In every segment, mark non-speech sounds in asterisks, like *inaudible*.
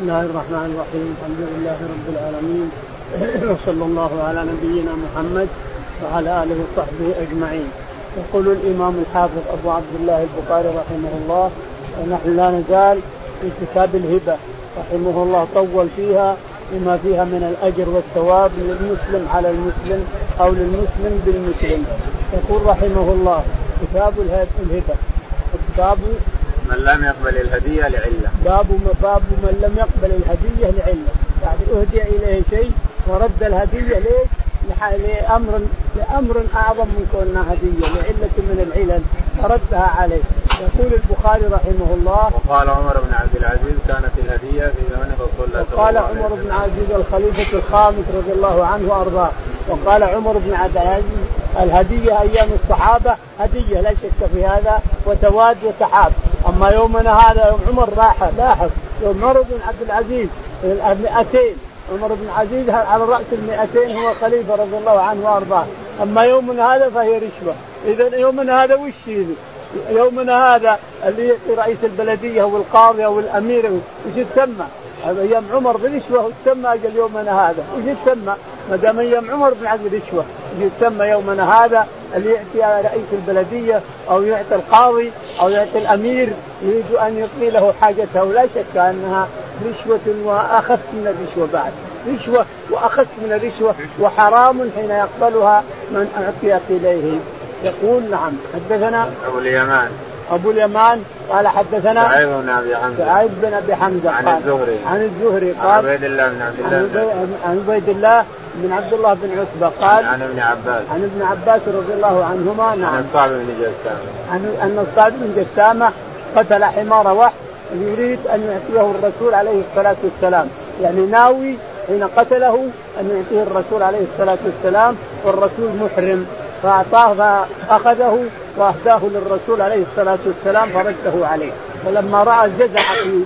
بسم الله الرحمن الرحيم الحمد لله رب العالمين وصلى الله على نبينا محمد وعلى اله وصحبه اجمعين يقول الامام الحافظ ابو عبد الله البخاري رحمه الله ونحن لا نزال في كتاب الهبه رحمه الله طول فيها بما فيها من الاجر والثواب للمسلم على المسلم أو للمسلم بالمسلم يقول رحمه الله كتاب الهبه كتاب من لم يقبل الهدية لعلة. باب باب من لم يقبل الهدية لعلة. يعني أهدي إليه شيء ورد الهدية ليش؟ لامر لأمر أعظم من كونها هدية لعلة من العلل. فردها عليه. يقول البخاري رحمه الله وقال عمر بن عبد العزيز كانت الهدية في زمن رسول الله صلى الله عليه وسلم وقال عمر بن عبد العزيز الخليفة الخامس رضي الله عنه وأرضاه. وقال عمر بن عبد العزيز الهدية أيام الصحابة هدية لا شك في هذا وتواد وسحاب أما يومنا هذا يوم عمر راح لاحظ. يوم عمر بن عبد العزيز المئتين. عمر بن عزيز على رأس المئتين هو خليفة رضي الله عنه وأرضاه. أما يومنا هذا فهي رشوة. اذا يومنا هذا وش يومنا هذا اللي يعطي رئيس البلدية أو القاضي أو الامير وش؟ هذا أيام عمر برشوة وتسمى أجل يومنا هذا، وش يسمى؟ ما دام أيام عمر بن عبد رشوه، يسمى يومنا هذا اللي يعطي رئيس البلدية أو يعطي القاضي أو يعطي الأمير يريد أن يعطي له حاجته. ولا شك أنها رشوة واخف من الرشوة بعد، رشوة واخف من الرشوة وحرام حين يقبلها من أعطيت إليه. يقول نعم. حدثنا أبو اليمان. أبو اليمان قال حدثنا سعيد بن أبي حمزة. سعيد بن أبي حمزة عن الزهري. عن الزهري قال عن عبيد الله بن عبد الله. عن عبيد الله بن عبد الله بن عتبة قال عن ابن عباس. عن ابن عباس رضي الله عنهما نعم. عن الصعب بن جسامة. عن أن الصعب بن جسامة قتل حمار وحش يريد أن يعطيه الرسول عليه الصلاة والسلام. يعني ناوي حين قتله أن يعطيه الرسول عليه الصلاة والسلام والرسول محرم. فأعطاه فأخذه وأهداه للرسول عليه الصلاة والسلام فرده عليه. فلما رأى الجزع في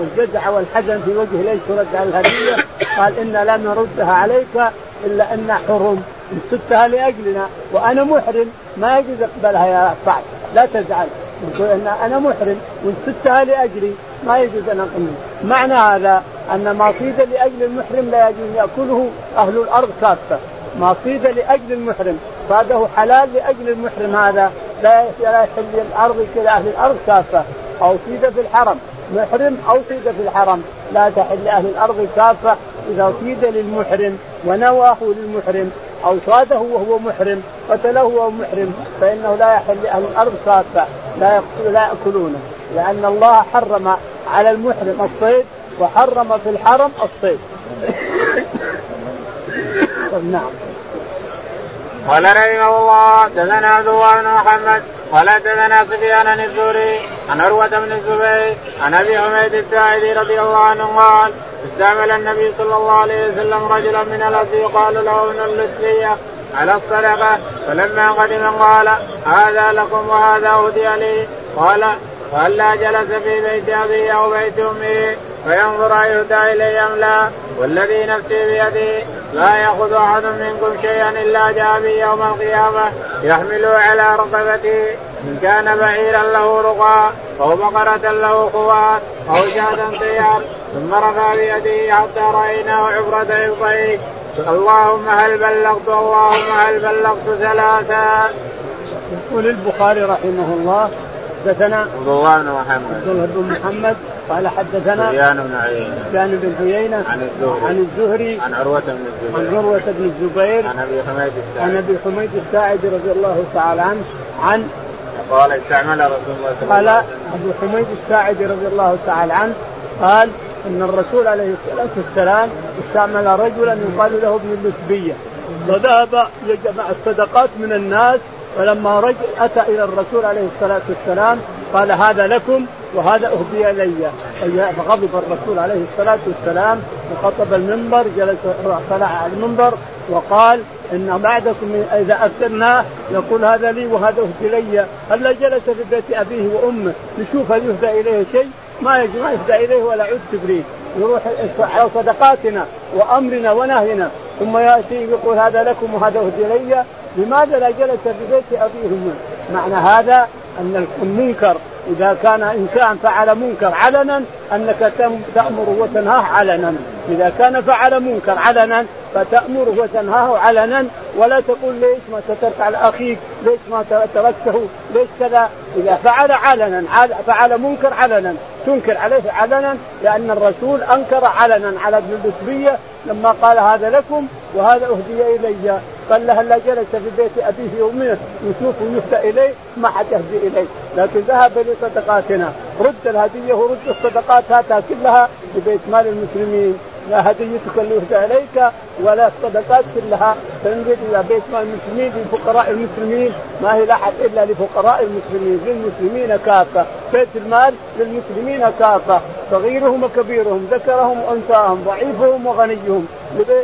والجزع والحزن في وجهه ليش ترد على الهدية؟ قال أنا لن نردها عليك إلا ان حرم. سدتها لأجلنا. وأنا محرم. ما يجوز أقبلها يا صعب لا تزعل. يقول إن أنا محرم. وسدتها لأجلي. ما يجوز أن اقبل معنى هذا أن ما صيد لأجل المحرم لا يجوز يأكله أهل الأرض كافة. ما صيد لأجل المحرم. صاده حلال لأجل المحرم هذا. لا لا يحل الأرض كذا. أهل الأرض كافة. أو صيد في الحرم. محرم أو صيد في الحرم. لا تحل لأهل الأرض كافة إذا صيد للمحرم ونواه للمحرم أو صاده وهو محرم قتله وهو محرم فإنه لا يحل لأهل الأرض كافة. لا لا يأكلونه. لأن الله حرم على المحرم الصيد وحرم في الحرم الصيد. *coughs* نعم. قال رحمه الله دثنا عبد الله بن محمد قال دثنا سفيان بن الزهري عن عروة بن الزبير عن أبي حميد الساعدي رضي الله عنه قال استعمل النبي صلى الله عليه وسلم رجلا من الاسي يقال له ابن اللسية على الصدقة فلما قدم قال هذا لكم وهذا أهدي لي. قال وهلا جلس في بيت أبيه أو بيت أمه فينظر أيهدى إلي أم لا. والذي نفسي بيده لا يأخذ أحد منكم شيئا إلا جاء به يوم القيامة يحمله على رقبته إن كان بعيرا له رقى أو بقرة له خوات أو شاة طيار. ثم رفع بيده حتى رأيناه عبرة إبطيه اللهم هل بلغت اللهم هل بلغت ثلاثا. يقول البخاري رحمه الله حدثنا عبد الله بن محمد. عبد الله بن محمد قال حدثنا سفيان بن عيينة. سفيان بن عيينة عن الزهري. عن الزهري. عن عروة بن الزبير. عن عروة بن الزبير. عن أبي حميد الساعدي. عن أبي حميد الساعدي رضي الله تعالى عنه عن قال استعمل رسول الله صلى الله قال عليه وسلم. أبو حميد الساعدي رضي الله تعالى عنه قال إن الرسول عليه الصلاة والسلام استعمل رجلا يقال له ابن اللتبيه وذهب يجمع الصدقات من الناس فلما رجل أتى إلى الرسول عليه الصلاة والسلام قال هذا لكم وهذا أهدي إلي. فغضب الرسول عليه الصلاة والسلام وخطب المنبر جلس طلع على المنبر وقال إن بعدكم إذا افتناه يقول هذا لي وهذا اهدي لي هلا جلس في بيت أبيه وأمه نشوف هل يهدى إليه شيء؟ ما ما يهدى إليه ولا عد تبريد يروح على صدقاتنا وأمرنا ونهينا. ثم يأتي يقول هذا لكم وهذا اهدي لي لماذا لا جلس في بيت أبيه معنى هذا أن المنكر إذا كان إنسان فعل منكر علنا أنك تامره وتنهاه علنا. إذا كان فعل منكر علنا فتأمره وتنهاه علنا ولا تقول ليش ما سترك على أخيك؟ ليش ما تركته؟ ليش كذا؟ إذا فعل علنا فعل منكر علنا تنكر عليه علنا لأن الرسول أنكر علنا على ابن اللتبيه لما قال هذا لكم وهذا أهدي إلي. قال له هلا جلس في بيت أبيه وأمه يشوف ويهدى إليه ما حد يهدي إليه. لكن ذهب لصدقاتنا رد الهدية ورد الصدقات هاتها كلها لبيت مال المسلمين. لا هديتك اللي يهدى إليك ولا الصدقات كلها تنزل إلى بيت مال المسلمين لفقراء المسلمين. ما هي لاحد إلا لفقراء المسلمين للمسلمين كافة. بيت المال للمسلمين كافة. صغيرهم وكبيرهم ذكرهم وأنثاهم ضعيفهم وغنيهم.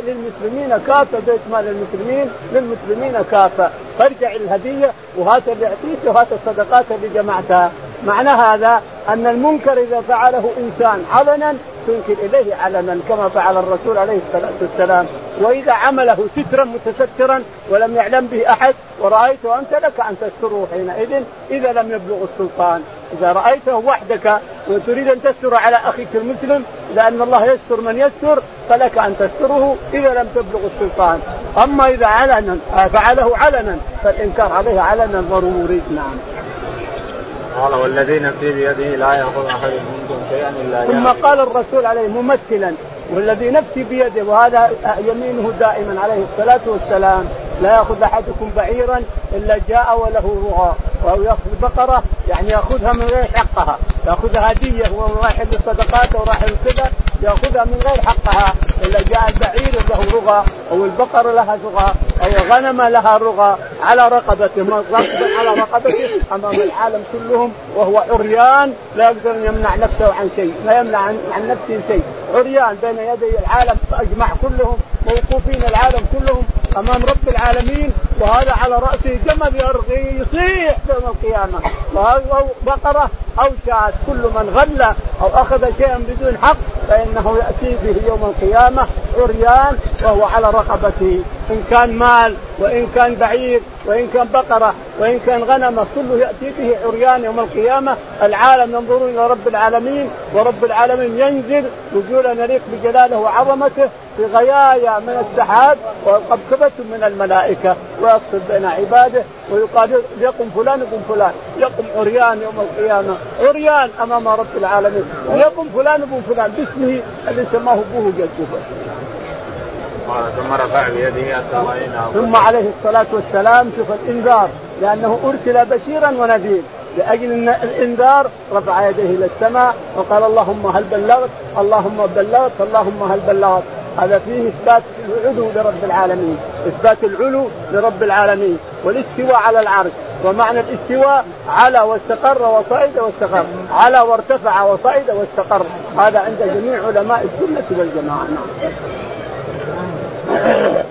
للمسلمين كافة بيت مال المسلمين للمسلمين كافة. فارجع الهدية وهات اللي اعطيك وهات الصدقات اللي جمعتها. معنى هذا أن المنكر إذا فعله إنسان علنا تنكر إليه علنا كما فعل الرسول عليه الصلاة والسلام. وإذا عمله سترا متسترا ولم يعلم به أحد ورأيته أنت لك أن تستره حينئذ إذا لم يبلغ السلطان. إذا رأيته وحدك وتريد أن تستر على أخيك المسلم لأن الله يستر من يستر فلك أن تستره إذا لم تبلغ السلطان. أما إذا علنا فعله علنا فالإنكار عليه علنا ضروري. نعم. قال والذي نفسي بيده لا يأخذ أحد منكم شيئا إلا ثم قال الرسول عليه ممثلا والذي نفسي بيده وهذا يمينه دائما عليه الصلاة والسلام لا يأخذ أحدكم بعيرا إلا جاء وله رغى أو يأخذ بقرة يعني يأخذها من غير حقها. يأخذها هدية وهو رايح للصدقات أو رايح يأخذها من غير حقها إلا جاء البعير له رغى أو البقره لها رغى أو الغنم لها رغى على رقبته على رقبته امام العالم كلهم وهو عريان لا يقدر أن يمنع نفسه عن شيء لا يمنع عن نفسه شيء. عريان بين يدي العالم أجمع كلهم موقوفين العالم كلهم أمام رب العالمين وهذا على راسه جمل يصيح يوم القيامة. وهذا بقرة أو شاة كل من غل أو أخذ شيئا بدون حق فإنه يأتي به يوم القيامة عريان وهو على رقبته. إن كان مال وإن كان بعير وإن كان بقرة وإن كان غنمه كله يأتي به عريان يوم القيامة. العالم ينظرون إلى رب العالمين ورب العالمين ينزل نزولا يليق بجلاله وعظمته في غيايا من السحاب وقبكبة من الملائكة. ويفصل بين عباده ويقال يقم فلان يقم فلان. يقم عريان يوم القيامة. عريان أمام رب العالمين. ويقم فلان يقم فلان. باسمه اللي سماه أبوه جده ثم رفع بيده حتى راينا ثم عليه الصلاة والسلام شوف الإنذار لأنه أرسل بشيرا ونذير لأجل الإنذار رفع يديه إلى السماء وقال اللهم هل بلغت؟ اللهم بلغت اللهم هل بلغت؟ هذا فيه إثبات العلو لرب العالمين، إثبات العلو لرب العالمين، والاستواء على العرش، ومعنى الاستواء على واستقر وصعد واستقر، على وارتفع وصعد واستقر، هذا عند جميع علماء السنة والجماعة.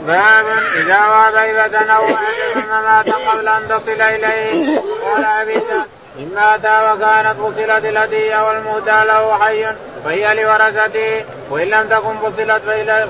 باب إذا وهب هبه أو ثم مات قبل أن تصل إليه. قال عبيده إن مات وكانت فصلت الهدية والمهدى له حي فهي لورثته وإن لم تكن فصلت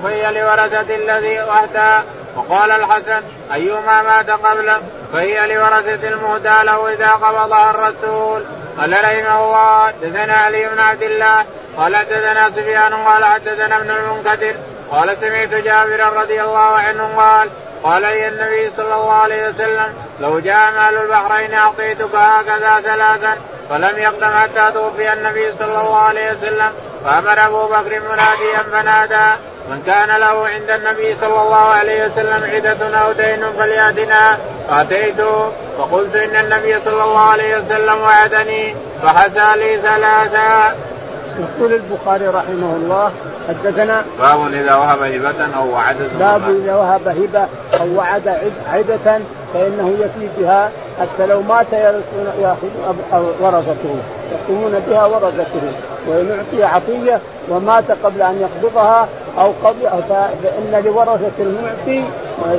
فهي لورثة الذي أهدى وقال الحسن أيما مات قبله فهي لورثة المهدى له إذا قبضها الرسول. قال رحمه الله حدثنا علي بن عبد الله قال حدثنا سفيان قال حدثنا ابن المنكدر. قال سمعت جابرا رضي الله عنه قال قال لي النبي صلى الله عليه وسلم لو جاء مال البحرين أعطيتك هكذا ثلاثا فلم يقدم حتى توفي النبي صلى الله عليه وسلم فأمر أبو بكر مناديا فنادى من كان له عند النبي صلى الله عليه وسلم عدة أو دين فليأتنا فأتيته فقلت إن النبي صلى الله عليه وسلم وعدني فحسى لي ثلاثا. يقول البخاري رحمه الله حدثنا باب إذا وهب هبة أو وعد باب إذا وهب هبة أو وعد عدة فإنه يفي بها حتى لو مات يأخذ ورثته يقومون بها ورثته وإن أعطي عطية ومات قبل أن يقبضها أو قبل فإن لورثة المعطي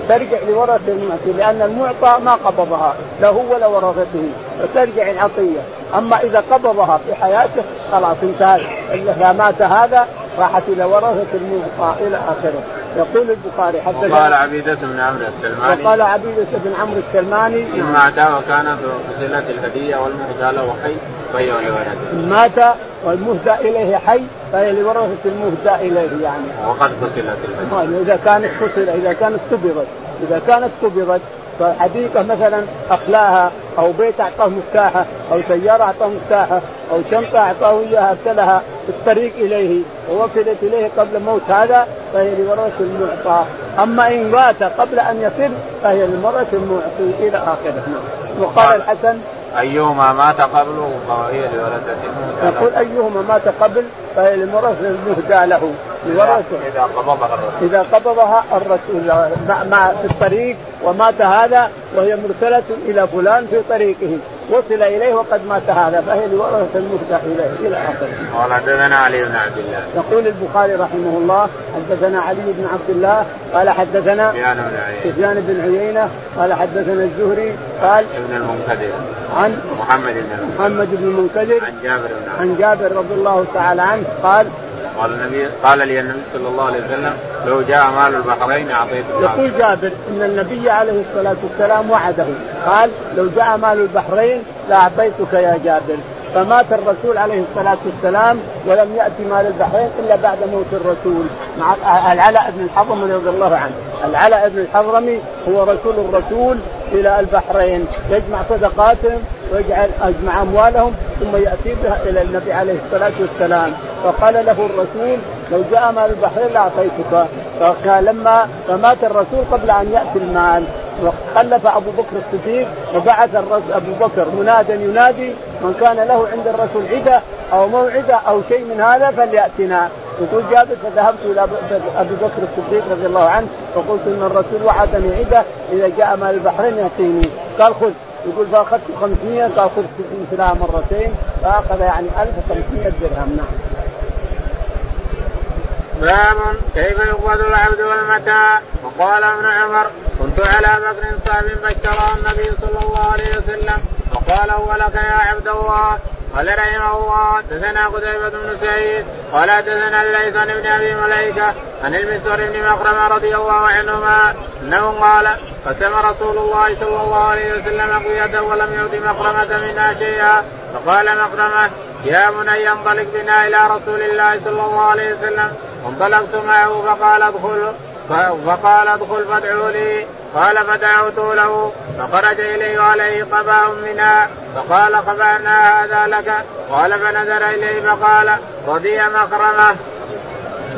ترجع لورثة المعطي لأن المعطى ما قبضها لا هو ولا ورثته فترجع العطية. أما إذا قبضها في حياته خلاص انتهت إذا مات هذا راحت إلى ورثه المعطى إلى آخره. يقول البخاري حتى وقال عبيدة بن عمرو السلماني. وقال عبيدة بن عمرو السلماني إن مات وكان في صلة الهدية والمهدى له حي فهي لولده إن مات والمهدى إليه حي فهي لورثة المهدى إليه يعني. وقد قتلت الميتة إذا كانت قتل إذا كانت قبضت. إذا كانت قبضت فحديقة مثلا أخلاها أو بيت أعطاه مفتاحه أو سيارة أعطاه مفتاحه أو شنطة أعطاه إياها أرسلها في الطريق إليه ووكلت إليه قبل موت هذا فهي لورثة المعطى. أما إن مات قبل أن يفر فهي للمرأة المعطي إلى آخره. وقال الحسن أيهما مات قبله؟ فهي لولدته يقول أيهما مات قبل فهي لمرث المهدى له. لورثه إذا قبضها الرسول. إذا قبضها الرسول مع, مع في الطريق ومات هذا وهي مرسلة إلى فلان في طريقه. وصل إليه وقد مات هذا فهي لورثة المهدى إليه إلى آخره. قال حدثنا علي بن عبد الله. يقول البخاري رحمه الله حدثنا علي بن عبد الله قال حدثنا سفيان بن عيينة قال حدثنا الزهري قال ابن المنكدر عن محمد بن المنكدر محمد بن المنكدر عن جابر بن عن جابر رضي الله تعالى عنه قال قال النبي قال لي النبي صلى الله عليه وسلم لو جاء مال البحرين اعطيته يقول جابر إن النبي عليه الصلاة والسلام وعده. قال لو جاء مال البحرين لاعطيتك يا جابر. فمات الرسول عليه الصلاة والسلام ولم يأتي مال البحرين إلا بعد موت الرسول. مع العلاء بن الحضرمي رضي الله عنه. العلاء بن الحضرمي هو رسول الرسول إلى البحرين. يجمع صدقاتهم ويجعل اجمع أموالهم ثم يأتي بها إلى النبي عليه الصلاة والسلام. فقال له الرسول لو جاء مال البحرين لأعطيتك. فكان لما فمات الرسول قبل أن يأتي المال. وخلف أبو بكر الصديق وبعث أبو بكر منادا ينادي من كان له عند الرسول عدة أو موعدة أو شيء من هذا فليأتنا. يقول جابر فذهبت إلى ابي بكر الصديق رضي الله عنه فقلت إن الرسول وعدني عدة إذا جاء مال البحرين يأتيني. قال خذ. يقول فأخذت 500 قال خذ مثلها مرتين فأخذ يعني 1500 درهم. نعم. باب كيف يقبض العبد والمتاع وقال ابن عمر كنت على بكر صعب فاشترى النبي صلى الله عليه وسلم. وقال هو لك يا عبد الله؟ قال رحمه الله حدثنا قتيبة بن سعيد قال حدثنا الليث عن ابن أبي مليكة عن المسور بن مخرمه رضي الله عنهما أنه قال قسم رسول الله صلى الله عليه وسلم اقويته ولم يؤت مخرمه منها شيئا. فقال مخرمه يا بني انطلق بنا إلى رسول الله صلى الله عليه وسلم. انطلقت معه فقال ادخل فقال ادخل فادعوا لي قال فدعوت له فخرج إليه وعليه قباء منها فقال قبعنا هذا لك قال فنظر إليه فقال رضي مكرمة.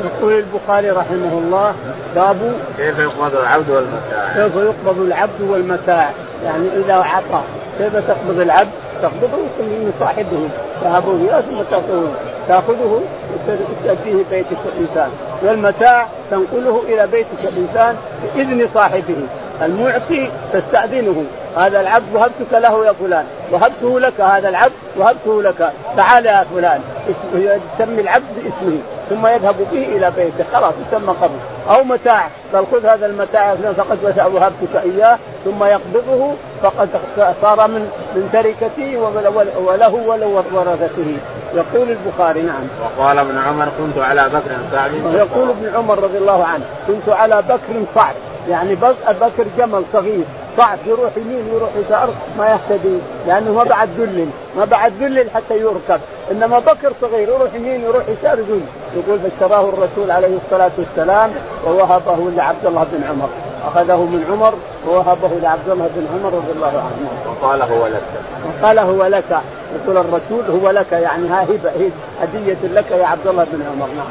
يقول البخاري رحمه الله باب كيف يقبض العبد والمتاع؟ كيف يقبض العبد والمتاع، يعني إذا عطى كيف تقبض العبد؟ تقبضه من صاحبه ذهبوا فيها ثم تاخذه تأخذه وتأتيه بيتك الإنسان. والمتاع تنقله إلى بيتك الإنسان بإذن صاحبه. المعطي تستأذنه. هذا العبد وهبتك له يا فلان. وهبته لك هذا العبد وهبته لك. تعال يا فلان. يسمي العبد باسمه ثم يذهب به إلى بيته. خلاص يسمى قبض أو متاع. قال خذ هذا المتاع فقد وهبتك إياه. ثم يقبضه. فقد صار من من تركته وله ولو ورثته. يقول البخاري نعم. وقال ابن عمر كنت على بكر صعب يقول ابن عمر رضي الله عنه كنت على بكر صعب يعني بكر جمل صغير صعب يروح يمين يروح يسار ما يهتدي. لأنه ما بعد ذلل ما بعد ذلل حتى يركب. إنما بكر صغير يروح يمين يروح يسار يقول يقول فاشتراه الرسول عليه الصلاة والسلام ووهبه لعبد الله بن عمر. أخذه من عمر ووهبه لعبد الله بن عمر رضي الله عنه. وقال هو لك. وقال هو لك. يقول الرسول هو لك يعني ها هبه هدية لك يا عبد الله بن عمر. نعم.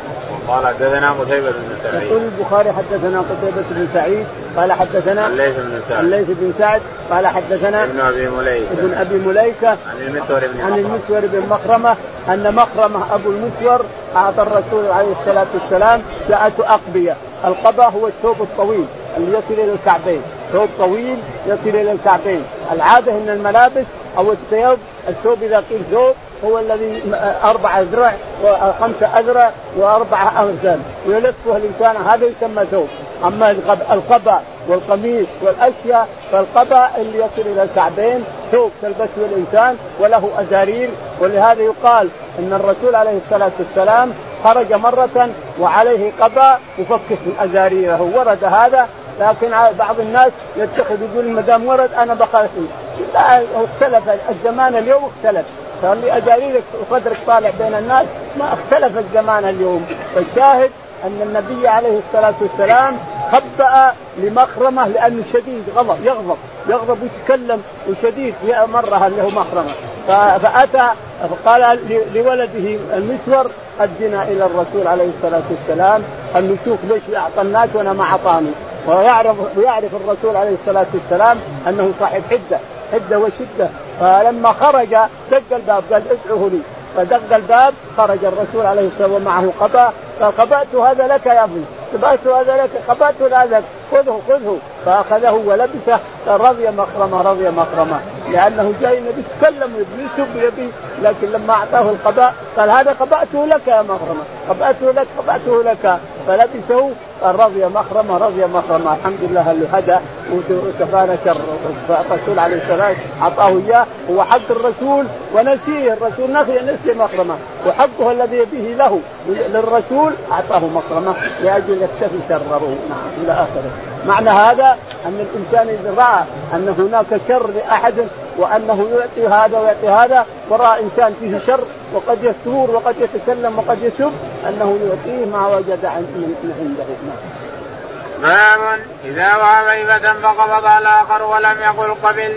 قال حدثنا قتيبة بن سعيد. يقول البخاري حدثنا قتيبة بن سعيد قال حدثنا الليث بن سعد. الليث بن سعد قال حدثنا ابن أبي مليكة. ابن أبي مليكة عن المسور بن عن المسور بن مخرمة أن مخرمة أبو المسور أعطى الرسول عليه الصلاة والسلام جاءته أقبية. القبا هو الثوب الطويل اللي يصل إلى الكعبين. ثوب طويل يصل إلى الكعبين. العادة إن الملابس أو الثوب الثوب اذا قيل ثوب هو الذي أربع اذرع وخمسه اذرع واربعه ارزل ويلفه الإنسان هذا يسمى ثوب. أما القبا والقميص والأشياء فالقبا اللي يصل إلى الكعبين ثوب تلبسه الإنسان وله أزارير. ولهذا يقال إن الرسول عليه الصلاة والسلام خرج مرة وعليه قبا مفكك من أزاريره. ورد هذا لكن بعض الناس يتخذ يقول ما دام ورد أنا بخاف اختلف. الزمان اليوم اختلف. صار لي اجاريك وصدرك طالع بين الناس ما اختلف الزمان اليوم. فالشاهد أن النبي عليه الصلاة والسلام خبأ لمخرمة لأنه شديد غضب يغضب يغضب ويتكلم وشديد. مرة له مخرمة. فأتى فقال لولده المسور أدنا إلى الرسول عليه الصلاة والسلام. ان نشوف ليش أعطى الناس وأنا ما أعطاني. ويعرف ويعرف الرسول عليه الصلاة والسلام أنه صاحب حده حدة وشدة. فلما خرج دق الباب قال ادعوه لي. فدق الباب خرج الرسول عليه الصلاة والسلام ومعه قباء. قال قبأت هذا لك يا ابني قبأت هذا لك قبأت هذا خذه خذه. فأخذه ولبسه رضي مخرمه رضي مخرمه لأنه جاي النبي يتكلم ويبي يسب يبي. لكن لما أعطاه القباء قال هذا قبأته لك يا مخرمه قبأته لك قبأته لك. فلبسه رضي مخرمه رضي مخرمه الحمد لله اللي هدى وكفانا شر الرسول عليه السلام أعطاه إياه. هو حق الرسول ونسيه. الرسول نسي نسي مخرمه. وحقه الذي به له للرسول أعطاه مكرمه لأجل يكتفي شره. نعم إلى آخره. معنى هذا أن الإنسان إذا رأى أن هناك شر لأحد وأنه يعطي هذا ويعطي هذا وراى إنسان فيه شر وقد يثور وقد يتكلم وقد يسب أنه يعطيه ما وجد من عنده. باب إذا وهب هبه فقبض الآخر ولم يقل قبل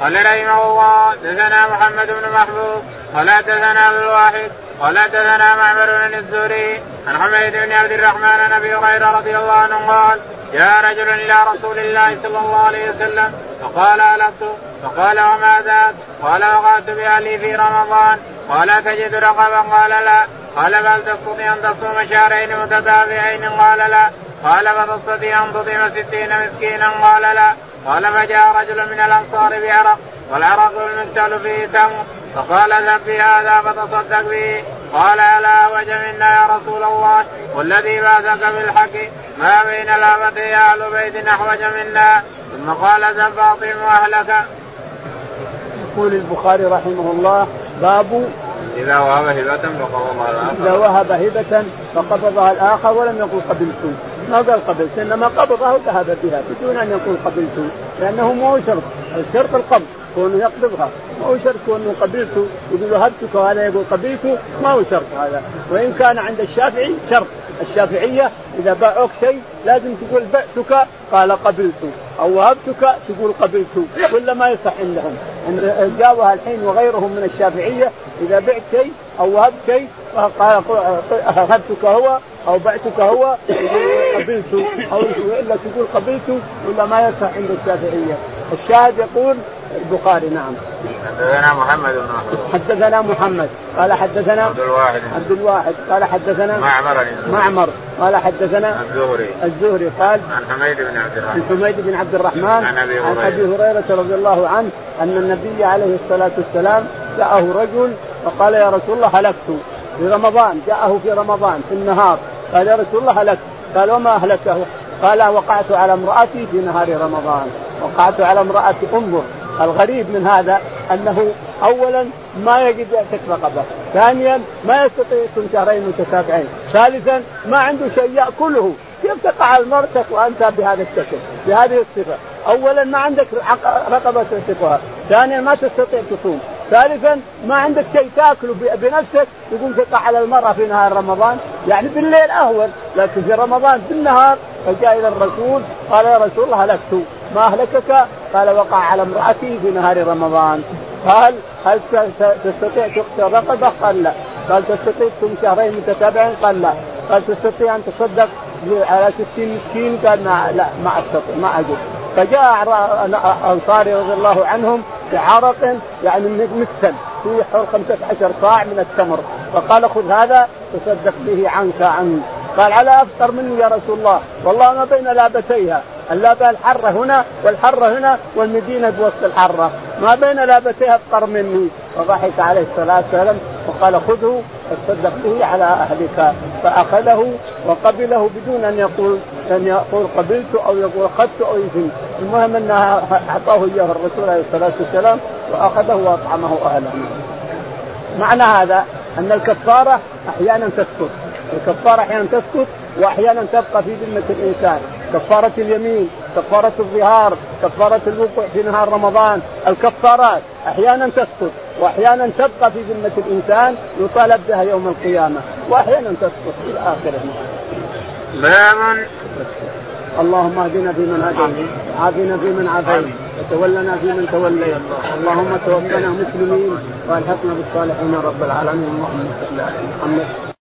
قال رحمه الله دثنا محمد بن محبوب ولا دثنا عبد الواحد ولا دثنا معمر بن الزهري عن حميد بن عبد الرحمن عن أبي هريرة رضي الله عنه قال جاء رجل إلى رسول الله صلى الله عليه وسلم فقال هلكت فقال وما ذاك؟ قال وقعت بأهلي في رمضان. قال تجد رقبا؟ قال لا. قال بل تستطيع أن تصوم شهرين متتابعين؟ قال لا. قال فتستطيع أن تطعم ستين مسكينا؟ قال لا. قال فجاء رجل من الأنصار بعرق والعرق المكتل فيه تمر فقال اذهب بهذا فتصدق به. قال ألا وجه منا يا رسول الله. والذي بعثك بالحق. ما بين لابتي أهل بيت أحوج منا. ثم قال فاطم اهلك. يقول البخاري رحمه الله باب إذا وهب هبة فقبضها الآخر. إذا وهب هبة فقبضها الآخر ولم يقل قبلت ما قال قبلت إنما قبضها وذهب بها بدون أن يقول قبلت لأنه مو شرط الشرط القبض كونه يقبضها. ما هو شرط كونه قبلته يقول وهبتك وهذا يقول قبلته ما هو شرط هذا. وإن كان عند الشافعي شرط. الشافعية إذا باعوك شيء لازم تقول بعتك قال قبلت أو وهبتك تقول قبلت ولا ما يصح عندهم. جاوها الحين وغيرهم من الشافعية إذا بعت شيء أو وهبت شيء قال أخذتك هو أو بعتك هو قبلت أو إلا تقول قبلت ولا ما يصح عند الشافعية. الشاهد يقول البخاري نعم. حدثنا محمد بن حدثنا محمد. قال حدثنا عبد الواحد. عبد الواحد. قال حدثنا معمر معمر. قال حدثنا الزهري. الزهري. قال عن حميد بن عبد الرحمن. عن حميد بن عبد الرحمن. عن أبي هريره عن أبي هريرة. رضي الله عنه أن النبي عليه الصلاة والسلام جاءه رجل فقال يا رسول الله هلكت. في رمضان جاءه في رمضان في النهار. قال يا رسول الله هلكت. قال وما اهلكه؟ قال وقعت على امرأتي في نهار رمضان. وقعت على امرأتي انظر الغريب من هذا أنه اولا ما يجد يعتق رقبة، ثانيا ما يستطيع يصوم شهرين متتابعين، ثالثا ما عنده شيء يأكله، كيف تقع على مرتك وأنت بهذا الشكل، بهذه الصفة، اولا ما عندك رقبة تعتقها، ثانيا ما تستطيع تصوم، ثالثا ما عندك شيء تأكله بنفسك يقوم تقع على المرأة في نهار رمضان. يعني بالليل أهون لكن في رمضان بالنهار فجاء إلى الرسول قال يا رسول الله هلكت ما أهلكك؟ قال وقع على امرأتي في نهار رمضان قال هل تستطيع تقتل رقبة؟ قال لا قال تستطيع تصوم شهرين متتابعين؟ قال لا قال تستطيع أن تصدق على 60 مسكين؟ قال ما لا ما أستطيع ما أجد فجاء أنصاري رضي الله عنهم بعرق يعني مثل فيه حول 15 صاع من التمر فقال خذ هذا تصدق به عنك عنك قال على أفطر مني يا رسول الله. والله ما بين لابتيها اللابة الحرة هنا والحرة هنا والمدينة بوسط الحرة. ما بين لابتيها أفطر مني. فضحك عليه الصلاة والسلام وقال خذه تصدق به على أهلك. فأخذه وقبله بدون أن يقول أن يقول قبلت أو يقول أخذت أو يثني المهم انها أعطاه إياه الرسول عليه الصلاة والسلام وأخذه وأطعمه أهله. معنى هذا أن الكفارة أحيانا تسقط الكفارة أحيانا تسقط وأحيانا تبقى في ذمة الإنسان. كفارة اليمين كفارة الظهار كفارة الوقوع في نهار رمضان. الكفارات أحيانا تسقط وأحيانا تبقى في ذمة الإنسان يطالب بها يوم القيامة. وأحيانا تسقط إلى آخره. باب اللهم اهدنا فيمن هديت. عافنا فيمن عافيت. وتولنا فيمن توليت. اللهم توفنا مسلمين وألحقنا بالصالحين رب العالمين. اللهم صل على محمد.